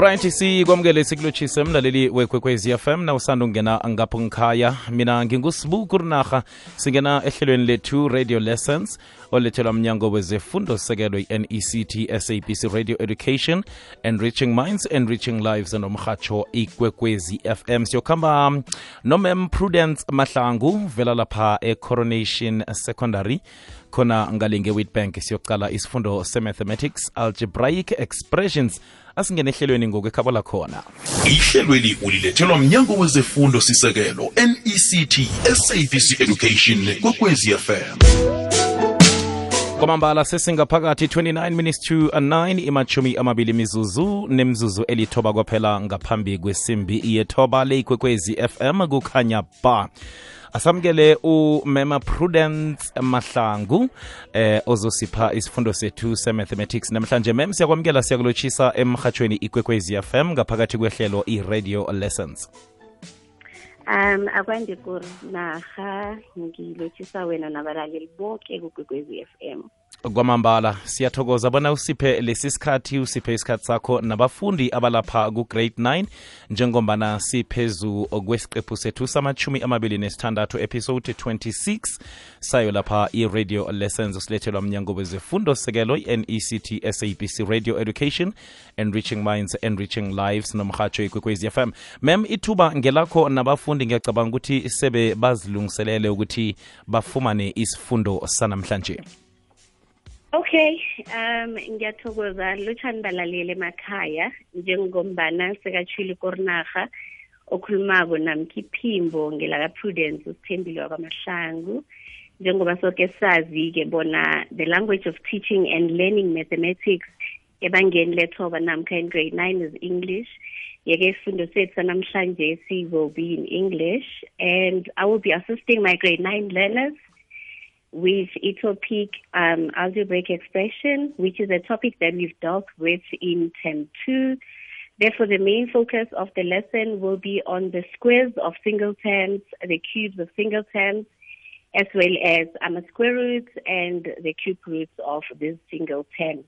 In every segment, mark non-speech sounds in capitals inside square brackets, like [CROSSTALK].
right sikwamukele sikulotshise mlaleli wekwekwez fm na usanda ukungena ngapho ngikhaya. Mina ngingusibu kurinarha singena ehlelweni lethu radio lessons olethelwa mnyango wezefundo sekelo i-nect sabc radio education enriching minds enriching lives nomrhatsho ikwekwezi fm siyokhamba nomem prudence mahlangu vela lapha ecoronation secondary. Khona ngale nge-witbank siyocala isifundo se-mathematics algebraic expressions asingene ehlelweni ngokwekhabo lakhona. Ihlelweli ulilethelwa mnyango wezefundo sisekelo nect sabc education kokwezi fm kwamambala sesingaphakathi 29 minutes to 9 imachumi amabili mizuzu nemzuzu elithoba kwaphela ngaphambi kwesimbi yethoba leyikwekwezi fm kukhanya ba. Asamukele umema prudence mahlangu eh ozosipha isifundo sethu se-mathematics. Namhlanje mem siyakwamukela siyakulotshisa emhatshweni ikwekwezi fm ngaphakathi kwehlelo i-radio lessons um akwande kur naga ngilotshisa wena nabalaleli boke kugwegwezi FM kwamambala siyathokoza bona usiphe lesi sikhathi usiphe isikhathi sakho nabafundi abalapha ku-grade 9 njengombana siphezu kwesiqephu sethu samachumi amabili nesithandathu episode 26 sayo lapha i-radio lessons. Usilethelwa mnyango wezefundo sekelo i-nect sabc radio education enriching minds enriching lives nomhatsho ikwekwezi fm mem ithuba ngelakho nabafundi ngiyacabanga ukuthi sebe bazilungiselele ukuthi bafumane isifundo sanamhlanje okay um ngiyathokoza. Lotshani balaleli emakhaya njengombana sekatshile korinaga okhulumako namkhiphimbo ngelaka-prudence usithembile wakwamahlangu. Njengoba soke sazi-ke bona the language of teaching and learning mathematics ebangeni lethoba namkha in grade nine is english. Yeke isifundo sethu sanamhlanje si will be in english and i will be assisting my grade nine learners. With a um, algebraic expression, which is a topic that we've dealt with in term two. Therefore, the main focus of the lesson will be on the squares of single terms, the cubes of single terms, as well as um, square roots and the cube roots of this single term.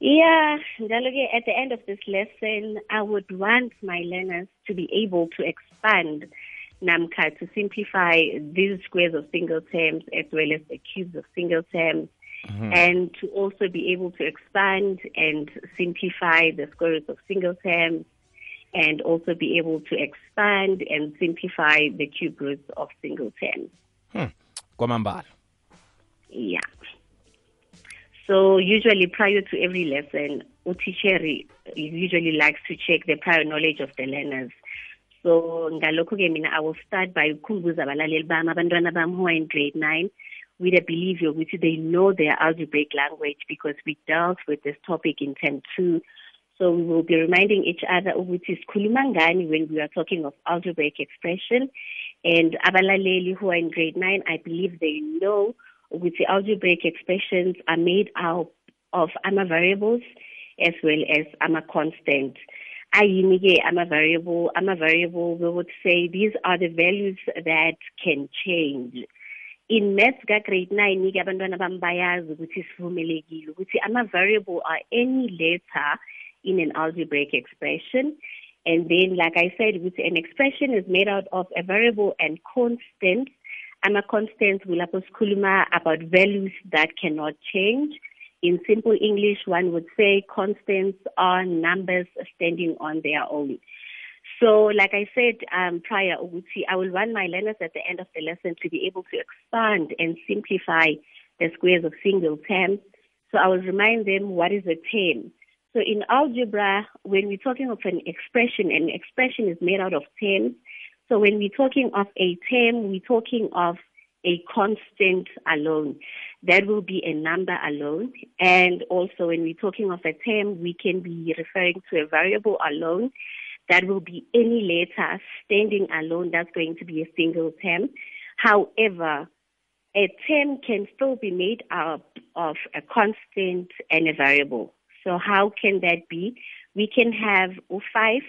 Yeah, at the end of this lesson, I would want my learners to be able to expand NAMCA to simplify these squares of single terms as well as the cubes of single terms mm-hmm. and to also be able to expand and simplify the squares of single terms and also be able to expand and simplify the cube roots of single terms. Hmm. Yeah. So usually prior to every lesson, teacher usually likes to check the prior knowledge of the learners. So ngalokho-ke mina i will start by ukukhumbuza abalaleli bami abantwana bami who are in grade nine with a belief yokuthi they know their algebraic language because we dealt with this topic in term two. So we will be reminding each other ukuthi sikhuluma ngani when we are talking of algebraic expression. And abalaleli who are in grade nine i believe they know ukuthi algebraic expressions are made out of ama variables as well as ama constant ayini-ke ama-variable ama-variable we would say these are the values that can change. In maths ka-grade nine-ke abantwana bami bayazi ukuthi sivumelekile ukuthi ama-variable are any letter in an algebraic expression. And then like i said ukuthi an expression is made out of a variable and constant. Ama-constants kulapho sikhuluma about values that cannot change in simple English, one would say constants are numbers standing on their own. So, like I said um, prior, I will want my learners at the end of the lesson to be able to expand and simplify the squares of single terms. So, I will remind them what is a term. So, in algebra, when we're talking of an expression, an expression is made out of terms. So, when we're talking of a term, we're talking of a constant alone. That will be a number alone. And also, when we're talking of a term, we can be referring to a variable alone. That will be any letter standing alone. That's going to be a single term. However, a term can still be made up of a constant and a variable. So how can that be? We can have 5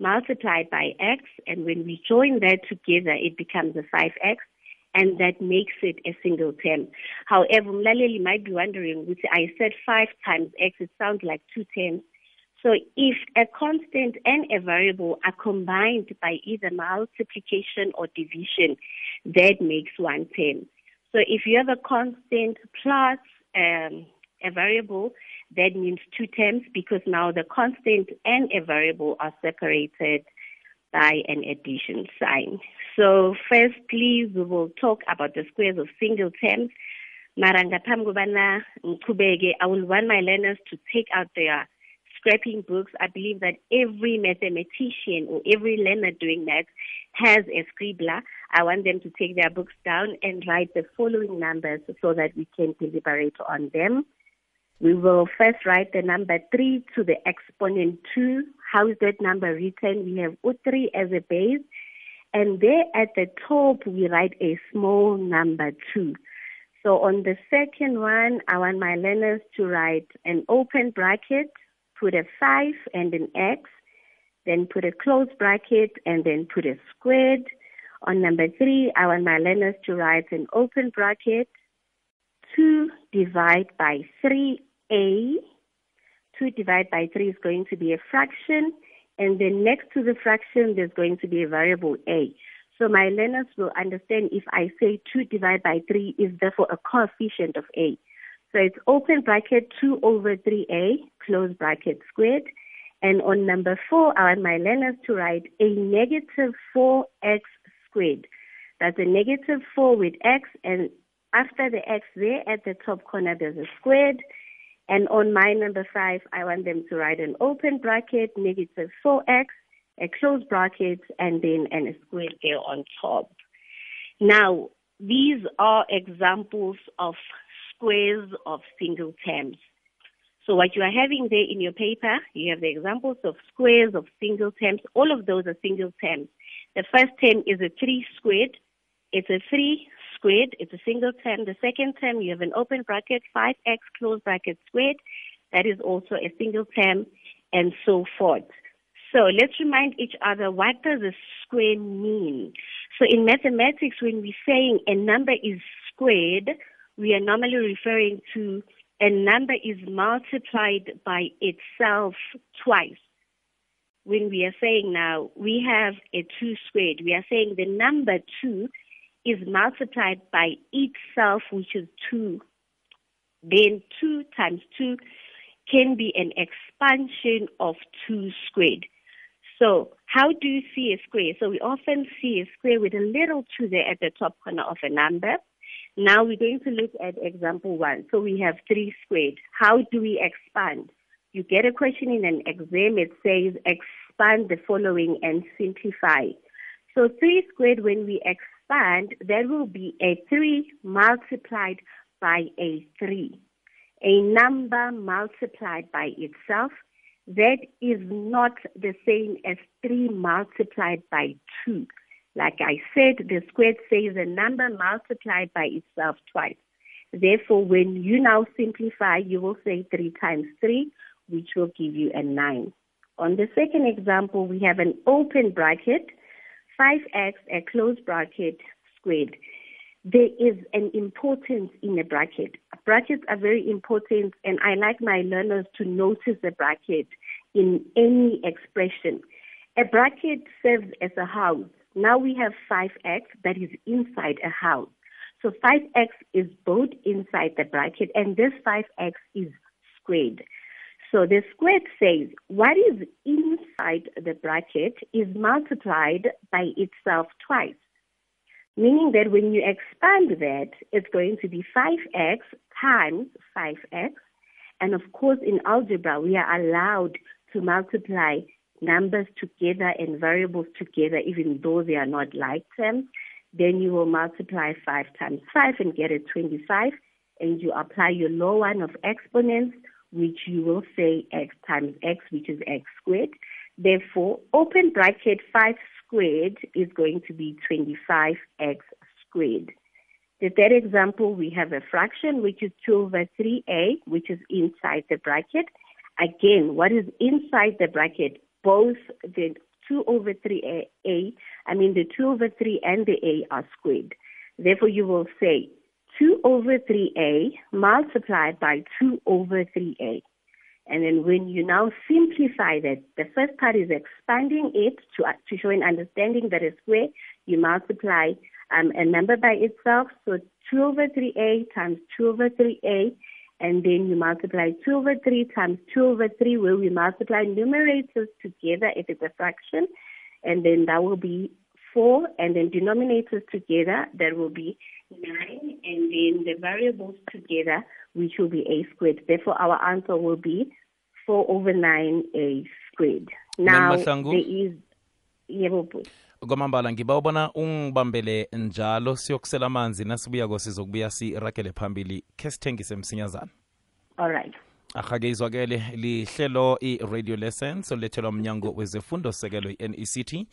multiplied by x, and when we join that together, it becomes a 5x and that makes it a single term. However, Mlaleli might be wondering, which I said five times x, it sounds like two terms. So if a constant and a variable are combined by either multiplication or division, that makes one term. So if you have a constant plus um, a variable, that means two terms because now the constant and a variable are separated by an addition sign. So firstly, we will talk about the squares of single terms. I will want my learners to take out their scrapping books. I believe that every mathematician or every learner doing that has a scribbler. I want them to take their books down and write the following numbers so that we can deliberate on them. We will first write the number 3 to the exponent 2. How is that number written? We have U3 as a base. And there at the top, we write a small number 2. So on the second one, I want my learners to write an open bracket, put a 5 and an X, then put a closed bracket, and then put a squared. On number 3, I want my learners to write an open bracket, 2 divide by 3 a. 2 divided by 3 is going to be a fraction. And then next to the fraction, there's going to be a variable a. So my learners will understand if I say 2 divided by 3 is therefore a coefficient of a. So it's open bracket 2 over 3a, close bracket squared. And on number 4, I want my learners to write a negative 4x squared. That's a negative 4 with x, and after the x there at the top corner, there's a squared. And on my number five, I want them to write an open bracket, negative 4x, a closed bracket, and then and a square there on top. Now, these are examples of squares of single terms. So what you are having there in your paper, you have the examples of squares of single terms. All of those are single terms. The first term is a 3 squared. It's a 3 squared. It's a single term. The second term, you have an open bracket, 5x closed bracket squared. That is also a single term, and so forth. So let's remind each other what does a square mean? So in mathematics, when we're saying a number is squared, we are normally referring to a number is multiplied by itself twice. When we are saying now we have a 2 squared, we are saying the number 2 is multiplied by itself, which is 2. Then 2 times 2 can be an expansion of 2 squared. So how do you see a square? So we often see a square with a little 2 there at the top corner of a number. Now we're going to look at example 1. So we have 3 squared. How do we expand? You get a question in an exam, it says expand the following and simplify. So 3 squared, when we expand, there will be a 3 multiplied by a 3. A number multiplied by itself, that is not the same as 3 multiplied by 2. Like I said, the squared says a number multiplied by itself twice. Therefore, when you now simplify, you will say 3 times 3, which will give you a 9. On the second example, we have an open bracket 5x, a closed bracket, squared. There is an importance in a bracket. Brackets are very important, and I like my learners to notice the bracket in any expression. A bracket serves as a house. Now we have 5x that is inside a house. So 5x is both inside the bracket, and this 5x is squared. So the squared says what is inside the bracket is multiplied by itself twice. Meaning that when you expand that, it's going to be 5x times 5x. And of course, in algebra, we are allowed to multiply numbers together and variables together, even though they are not like terms. Then you will multiply 5 times 5 and get a 25. And you apply your law one of exponents which you will say x times x, which is x squared. Therefore, open bracket 5 squared is going to be 25x squared. The third example, we have a fraction, which is 2 over 3a, which is inside the bracket. Again, what is inside the bracket? Both the 2 over 3a, I mean the 2 over 3 and the a are squared. Therefore, you will say 2 over 3a multiplied by 2 over 3a. And then when you now simplify that, the first part is expanding it to, to show an understanding that a square, you multiply um, a number by itself. So 2 over 3a times 2 over 3a, and then you multiply 2 over 3 times 2 over 3, where we multiply numerators together if it's a fraction, and then that will be 4, and then denominators together, that will be 9, and then the variables together, which will be a squared. Therefore, our answer will be 4 over 9a squared. Now, there is, yebo kwamambala ngiba ubona ungibambele njalo siyokusela amanzi nasibuyako sizokubuya siragele phambili khe sithengise msinyazana All right. ahake izwakele lihlelo i-radio lessons olethelwa mnyango wezefundo sekelo i-nect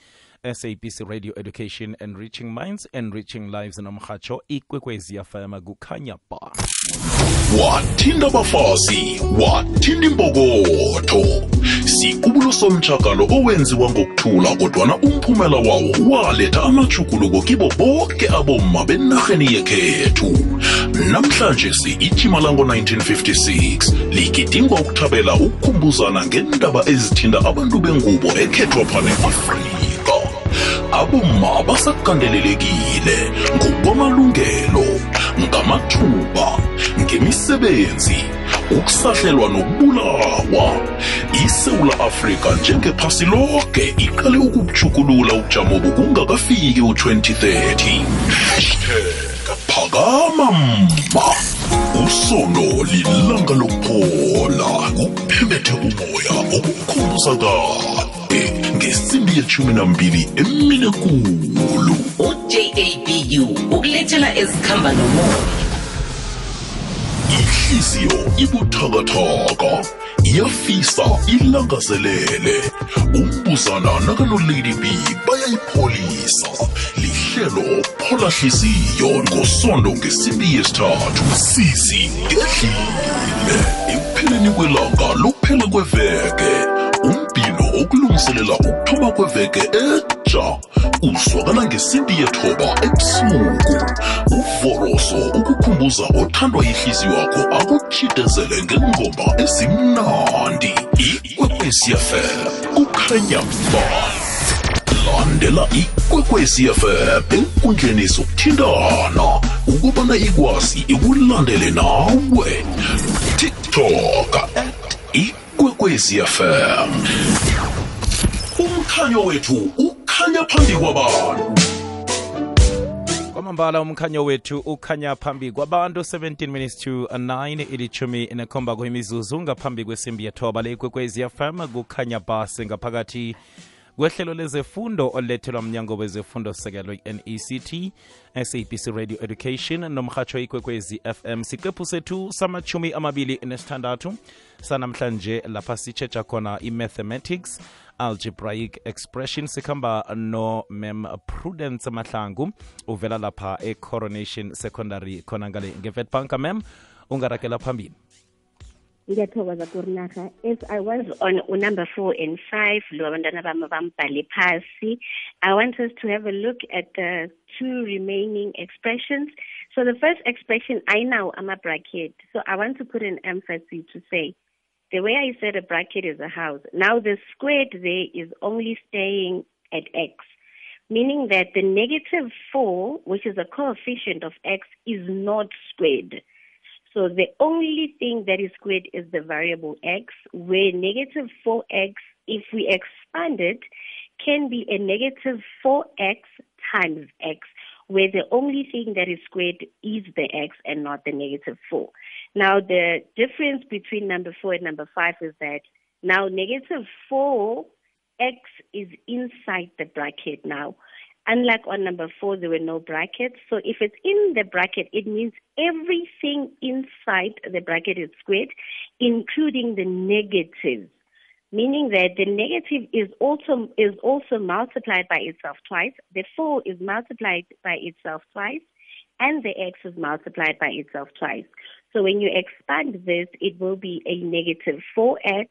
sabc radio education enriching minds enriching lives nomhatsho ikwekwezi yafama kukhanya ba wathinda abafazi wathinda impokotho sikubulo somtshakalo owenziwa ngokuthula kodwana umphumela wawo waletha amajuguluko kibo boke abomma benarheni yekhethu. Namhlanje si-ijima lango-1956 ligidingwa ukuthabela ukukhumbuzana ngendaba ezithinda abantu bengubo ekhethwapha ne-afrika abomma basakandelelekile ngokwamalungelo ngamathuba ngemisebenzi ukusahlelwa nokubulawa. Isewula afrika njengephasi loke iqale ukubujukulula ubujamo bokungakafiki u-2030 hashtag phakama mma. Usono lilanga lokuphola kuphembethe umoya okukhumbuza kade ngesimbi yeshumi nambili emine kulu uJABU ukulethela ezikhamba nomoya. Ihliziyo ibuthakathaka iyafisa ilangazelele. Umbuzana nakanolady b bayayipholisa. Lihlelo phola hliziyo ngosondo ngesimbi yesithathu. Sizi ngedlile. Ekupheleni kwelanga lokuphela kweveke umbhino wokulungiselela ukuthoma kweveke etsha uzwakala ngesimbi yethoba ebusuku. Uvoroso ukukhumbuza othandwa yihliziyo yakho akutshidezele ngengoma ezimnandi. Ikwekwecfm kukhanya ba landela ikwekwecfm enkundleni zokuthintana ukubana ikwazi ikulandele nawe. Tiktok at ikwekwecfm umkhanyo wethu ukhanya phambi kwabantu. Kwamambala umkhanyo wethu ukhanya phambi kwabantu. 17 minutes to 9 ilichumi nekhomba kwimizuzu ngaphambi kwesimbi yethoba lekwekwezi fm kukhanya basi ngaphakathi kwehlelo lezefundo olethelwa mnyango wezefundo sekelo i-nect sabc radio education nomhatsho ikwekwezi fm siqephu sethu samachumi amabili nesithandathu. Sanamhlanje lapha sitshetsha khona i-mathematics algebraic expression. Sikhamba no-mem prudence mahlangu uvela lapha e-coronation secondary khona ngale ngevetbank mem ungarakela phambili. Ngiyathokoza kurinarha as i was on number four and five. Lo abantwana bami bambhale phasi. I want us to have a look at the two remaining expressions. So the first expression i know i'm a bracket. So i want to put an emphasis to say the way i said a bracket is a house now the squared there is only staying at x meaning that the negative 4 which is a coefficient of x is not squared so the only thing that is squared is the variable x, where negative 4x, if we expand it, can be a negative 4x times x, where the only thing that is squared is the x and not the negative 4. Now, the difference between number 4 and number 5 is that now negative 4x is inside the bracket now. Unlike on number four, there were no brackets. So if it's in the bracket, it means everything inside the bracket is squared, including the negatives. Meaning that the negative is also is also multiplied by itself twice. The four is multiplied by itself twice, and the x is multiplied by itself twice. So when you expand this, it will be a negative 4x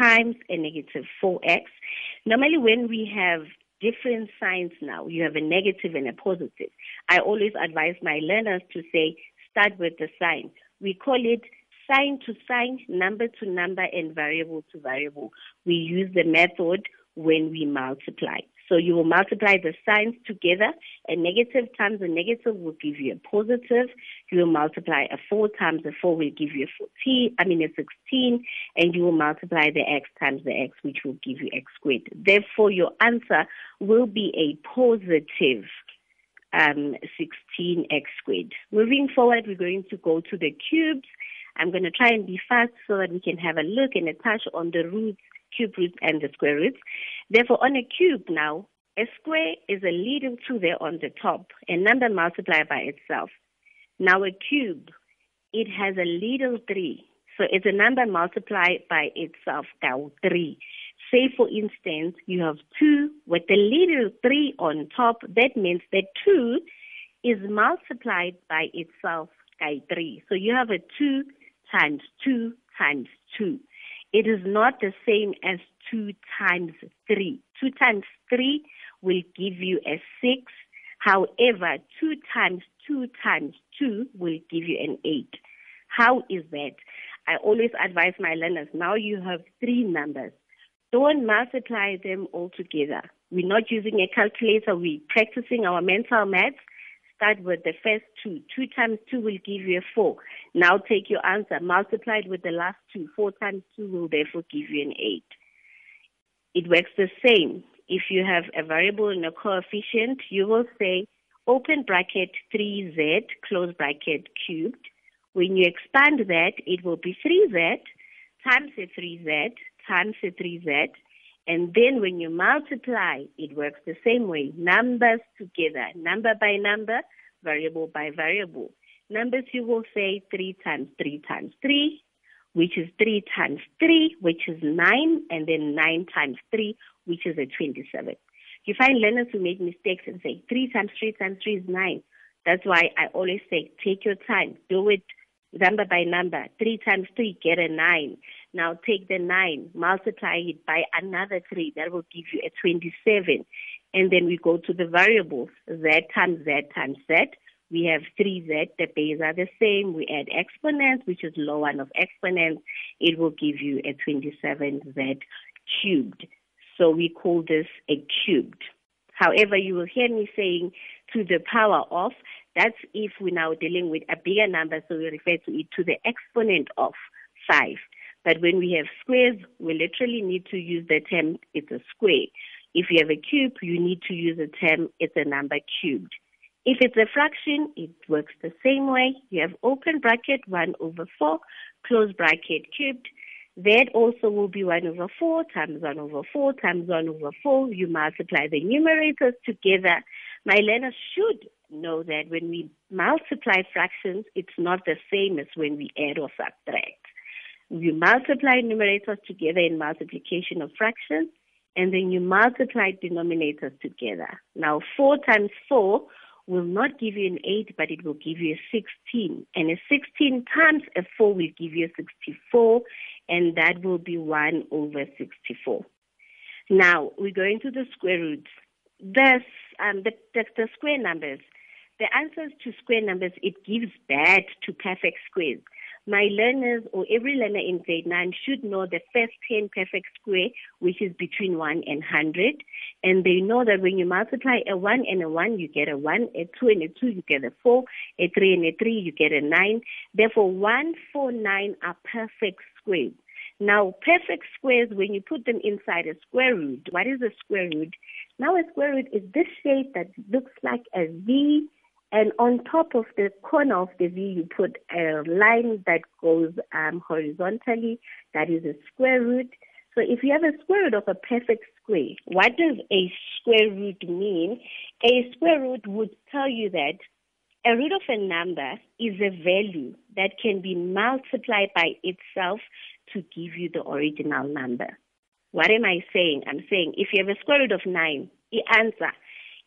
times a negative 4x. Normally, when we have different signs now. You have a negative and a positive. I always advise my learners to say, start with the sign. We call it sign to sign, number to number, and variable to variable. We use the method when we multiply. So you will multiply the signs together. A negative times a negative will give you a positive. You will multiply a 4 times a 4 will give you a 14, I mean a 16. And you will multiply the x times the x, which will give you x squared. Therefore, your answer will be a positive um, 16x squared. Moving forward, we're going to go to the cubes. I'm going to try and be fast so that we can have a look and a touch on the roots, cube roots, and the square roots. Therefore, on a cube now, a square is a leading two there on the top, a number multiplied by itself. Now, a cube, it has a little three. So it's a number multiplied by itself, now three. Say, for instance, you have two with the little three on top. That means that two is multiplied by itself by three. So you have a two times two times two. It is not the same as two times three. Two times three will give you a six. However, two times two times two will give you an eight. How is that? I always advise my learners now you have three numbers. Don't multiply them all together. We're not using a calculator, we're practicing our mental maths. Start with the first two. Two times two will give you a four. Now take your answer, multiply it with the last two. Four times two will therefore give you an eight. It works the same. If you have a variable and a coefficient, you will say open bracket 3z, close bracket cubed. When you expand that, it will be 3z times the 3z times the 3z. And then when you multiply, it works the same way. Numbers together, number by number, variable by variable. Numbers you will say 3 times 3 times 3, which is 3 times 3, which is 9, and then 9 times 3, which is a 27. You find learners who make mistakes and say 3 times 3 times 3 is 9. That's why I always say take your time, do it number by number. 3 times 3, get a 9. Now take the 9, multiply it by another 3. That will give you a 27. And then we go to the variables, z times z times z. We have 3z, the base are the same. We add exponents, which is law 1 of exponents. It will give you a 27z cubed. So we call this a cubed. However, you will hear me saying to the power of, that's if we're now dealing with a bigger number, so we refer to it to the exponent of 5. But when we have squares, we literally need to use the term it's a square. If you have a cube, you need to use the term it's a number cubed. If it's a fraction, it works the same way. You have open bracket 1 over 4, close bracket cubed. That also will be 1 over 4 times 1 over 4 times 1 over 4. You multiply the numerators together. My learners should know that when we multiply fractions, it's not the same as when we add or subtract. You multiply numerators together in multiplication of fractions, and then you multiply denominators together. Now, 4 times 4 will not give you an 8, but it will give you a 16. And a 16 times a 4 will give you a 64, and that will be 1 over 64. Now, we're going to the square roots. This, um, the, the, the square numbers, the answers to square numbers, it gives bad to perfect squares. My learners or every learner in grade 9 should know the first 10 perfect square, which is between 1 and 100. And they know that when you multiply a 1 and a 1, you get a 1, a 2 and a 2, you get a 4, a 3 and a 3, you get a 9. Therefore, 1, 4, 9 are perfect squares. Now, perfect squares, when you put them inside a square root, what is a square root? Now, a square root is this shape that looks like a V and on top of the corner of the V, you put a line that goes um, horizontally. That is a square root. So if you have a square root of a perfect square, what does a square root mean? A square root would tell you that a root of a number is a value that can be multiplied by itself to give you the original number. What am I saying? I'm saying if you have a square root of 9, the answer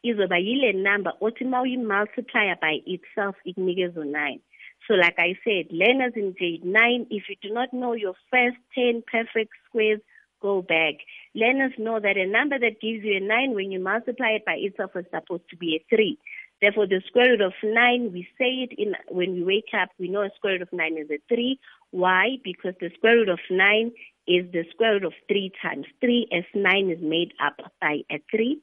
izoba yile number othi uma uyi-multiplier by itself ikunikeza u-9 so like i said learners in grade 9 if you do not know your first 10 perfect squares go back learners know that a number that gives you a 9 when you multiply it by itself is supposed to be a 3 Therefore, the square root of 9, we say it in when we wake up, we know a square root of 9 is a 3. Why? Because the square root of 9 is the square root of 3 times 3 as 9 is made up by a 3.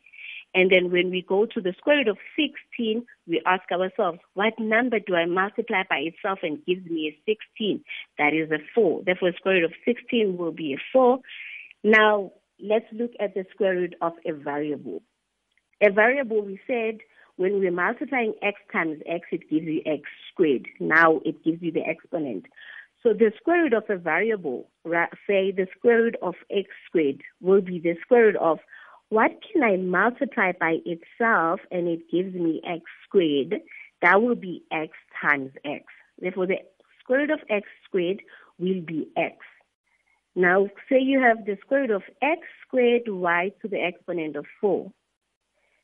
And then when we go to the square root of 16, we ask ourselves, what number do I multiply by itself and gives me a 16? That is a 4. Therefore, square root of 16 will be a 4. Now, let's look at the square root of a variable. A variable, we said, when we're multiplying x times x, it gives you x squared. Now it gives you the exponent. So the square root of a variable, say the square root of x squared, will be the square root of what can I multiply by itself and it gives me x squared? That will be x times x. Therefore, the square root of x squared will be x. Now, say you have the square root of x squared y to the exponent of 4.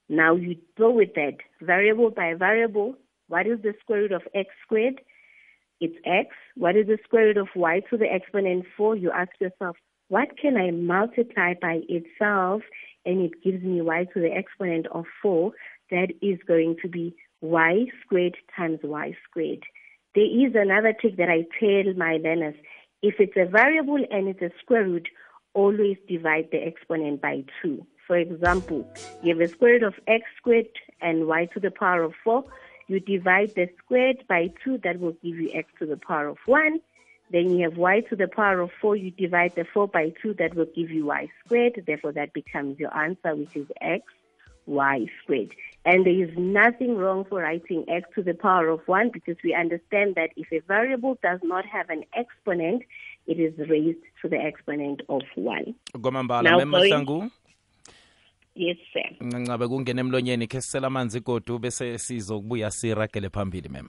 Now you go with that variable by variable. What is the square root of x squared? It's x. What is the square root of y to the exponent 4? You ask yourself, what can I multiply by itself and it gives me y to the exponent of 4? That is going to be y squared times y squared. There is another trick that I tell my learners. If it's a variable and it's a square root, always divide the exponent by 2. For example, you have a square root of x squared and y to the power of 4. You divide the squared by 2, that will give you x to the power of 1. Then you have y to the power of 4. You divide the 4 by 2, that will give you y squared. Therefore, that becomes your answer, which is x y squared. And there is nothing wrong for writing x to the power of 1 because we understand that if a variable does not have an exponent, it is raised to the exponent of 1. kwamambala Now going- Yes, sir. ncancabe kungena emlonyeni khe sisela amanzi godu bese sizokubuya siragele phambili mem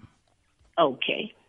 Okay.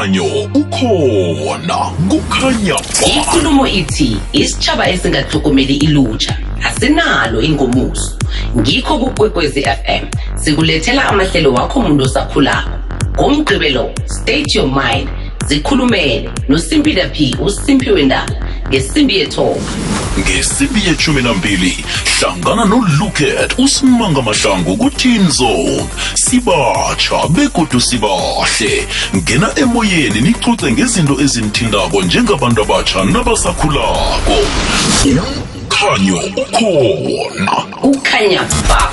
umkhanyo ukhona kukhanya ba ikulumo ithi isitshaba esingatlhogomeli ilutsha asinalo ingomuso. Ngikho kukwekwezi fm sikulethela amahlelo wakho muntu osakhulako. Ngomgqibelo state your mind zikhulumele nosimpida p usimpiwe ndaba ngesimbi yethoba. Ngesimbi yeshumi nambili hlangana noluket usimanga mahlangu ku-teen zone. Sibatsha begodu sibahle. Ngena emoyeni nicoce ngezinto ezinithindako njengabantu abatsha nabasakhulako. Umkhanyo ukhona. Ukhanya ba.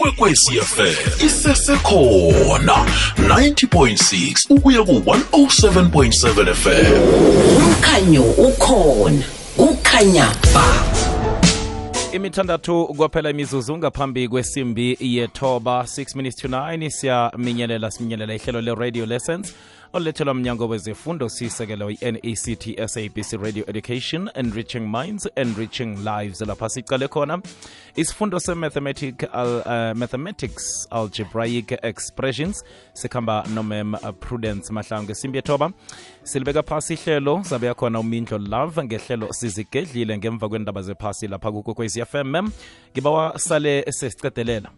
Ikwekwecfm isesekhona 90.6 ukuya ku-107.7 fm umkhanyo ukhona kukhanya ba. Imithandathu kwaphela imizuzu ngaphambi kwesimbi yethoba 6 minutes to 9 siyaminyelela siminyelela ihlelo le-radio lessons olulethelwa mnyango wezefundo sisekelo i-nect sabc radio education enriching minds enriching lives. Lapha sicale khona isifundo se-mathematic, al, uh, mathematics algebraic expressions. Sikhamba nomem prudence mahlangu ngesimbi yethoba silibeka phasi ihlelo zabe khona umindlo love ngehlelo sizigedlile ngemva kwendaba zephasi lapha kukokwezi fm mem ngibawa sale sesicedelela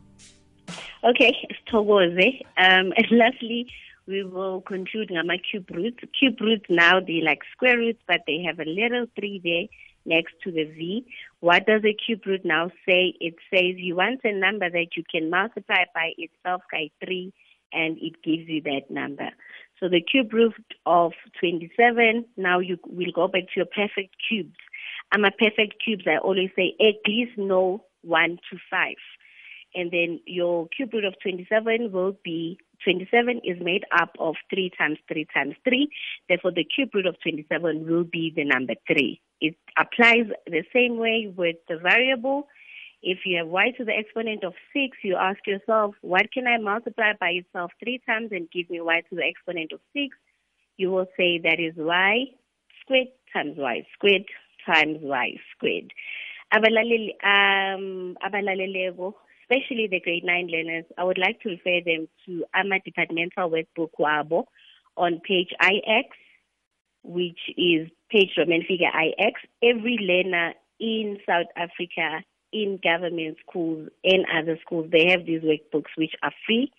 Okay, sithokoze. Um, and [LAUGHS] lastly, we will conclude ngama cube roots. Cube roots now they like square roots, but they have a little three there next to the v. What does a cube root now say? It says you want a number that you can multiply by itself by three, and it gives you that number. So the cube root of 27. Now you will go back to your perfect cubes. I'm a perfect cubes. I always say at least know one to five and then your cube root of 27 will be 27 is made up of 3 times 3 times 3. Therefore, the cube root of 27 will be the number 3. It applies the same way with the variable. If you have y to the exponent of 6, you ask yourself, what can I multiply by itself 3 times and give me y to the exponent of 6? You will say that is y squared times y squared times y squared. Abalaleli, um, abalalelebo, especially the grade 9 learners, I would like to refer them to AMA Departmental Workbook Wabo on page IX, which is page Roman figure IX. Every learner in South Africa, in government schools and other schools, they have these workbooks which are free.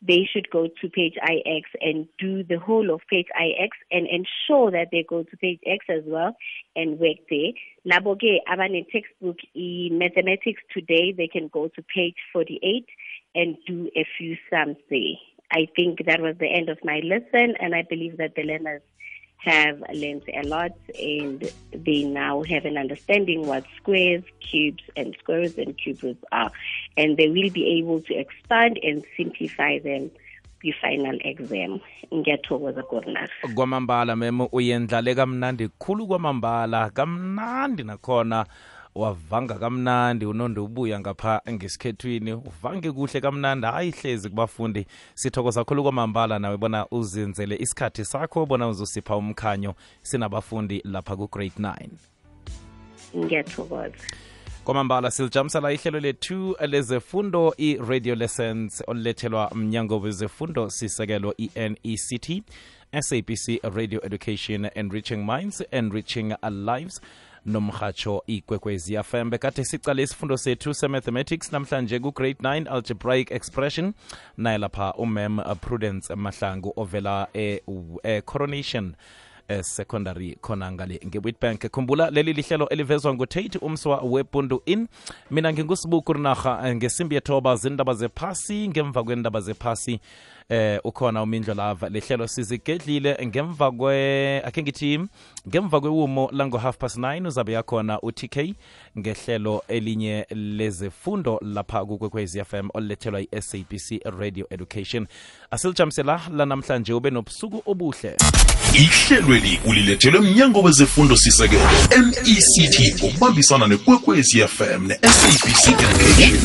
They should go to page IX and do the whole of page IX and ensure that they go to page X as well and work there. Labo ke abane textbook in mathematics today, they can go to page 48 and do a few sums there. I think that was the end of my lesson, and I believe that the learners have learned a lot and they now have an understanding what squares, cubes, and squares and cubes are. And they will be able to expand and simplify them kwi-final exam. Ngiyathokoza Gurnar. kwamambala memo uyendlale kamnandi khulu kwamambala kamnandi nakhona wavanga kamnandi unonde ubuya ngapha ngesikhethwini uvange kuhle kamnandi. Hayi hlezi kubafundi. Sithokoza khulu kwamambala nawe bona uzenzele isikhathi sakho bona uzosipha umkhanyo sinabafundi lapha ku-grade 9 Ngiyathokoza. kwamambala silijamisela ihlelo lethu lezefundo i-radio lessons olulethelwa mnyango wezefundo sisekelo i-nect sabc radio education enriching minds enriching lives nomhatsho ikwekwezi fm bekade sicale isifundo sethu se-mathematics namhlanje ku-grade 9 algebraic expression. Naye lapha umem prudence mahlangu ovela e-coronation eh, secondary khona ngale nge-witbank. Khumbula leli lihlelo elivezwa ngutate umswa wepundu in mina ngingusibuku rinarha ngesimbi yethoba zindaba zephasi ngemva kwendaba zephasi eh ukhona umindlo lava. Lehlelo sizigedlile ngemva kwe akhe ngithi ngemva kwewumo lango half past 9 uzabe yakhona utk ngehlelo elinye lezefundo lapha kukwekwezi fm olulethelwa yi-sabc radio education. Asilijamisela lanamhlanje ube nobusuku obuhle. Ihlelweli ulilethelwe mnyango wezefundo sisekelo mect ngokubambisana nekwekwezi fm ne-sabc education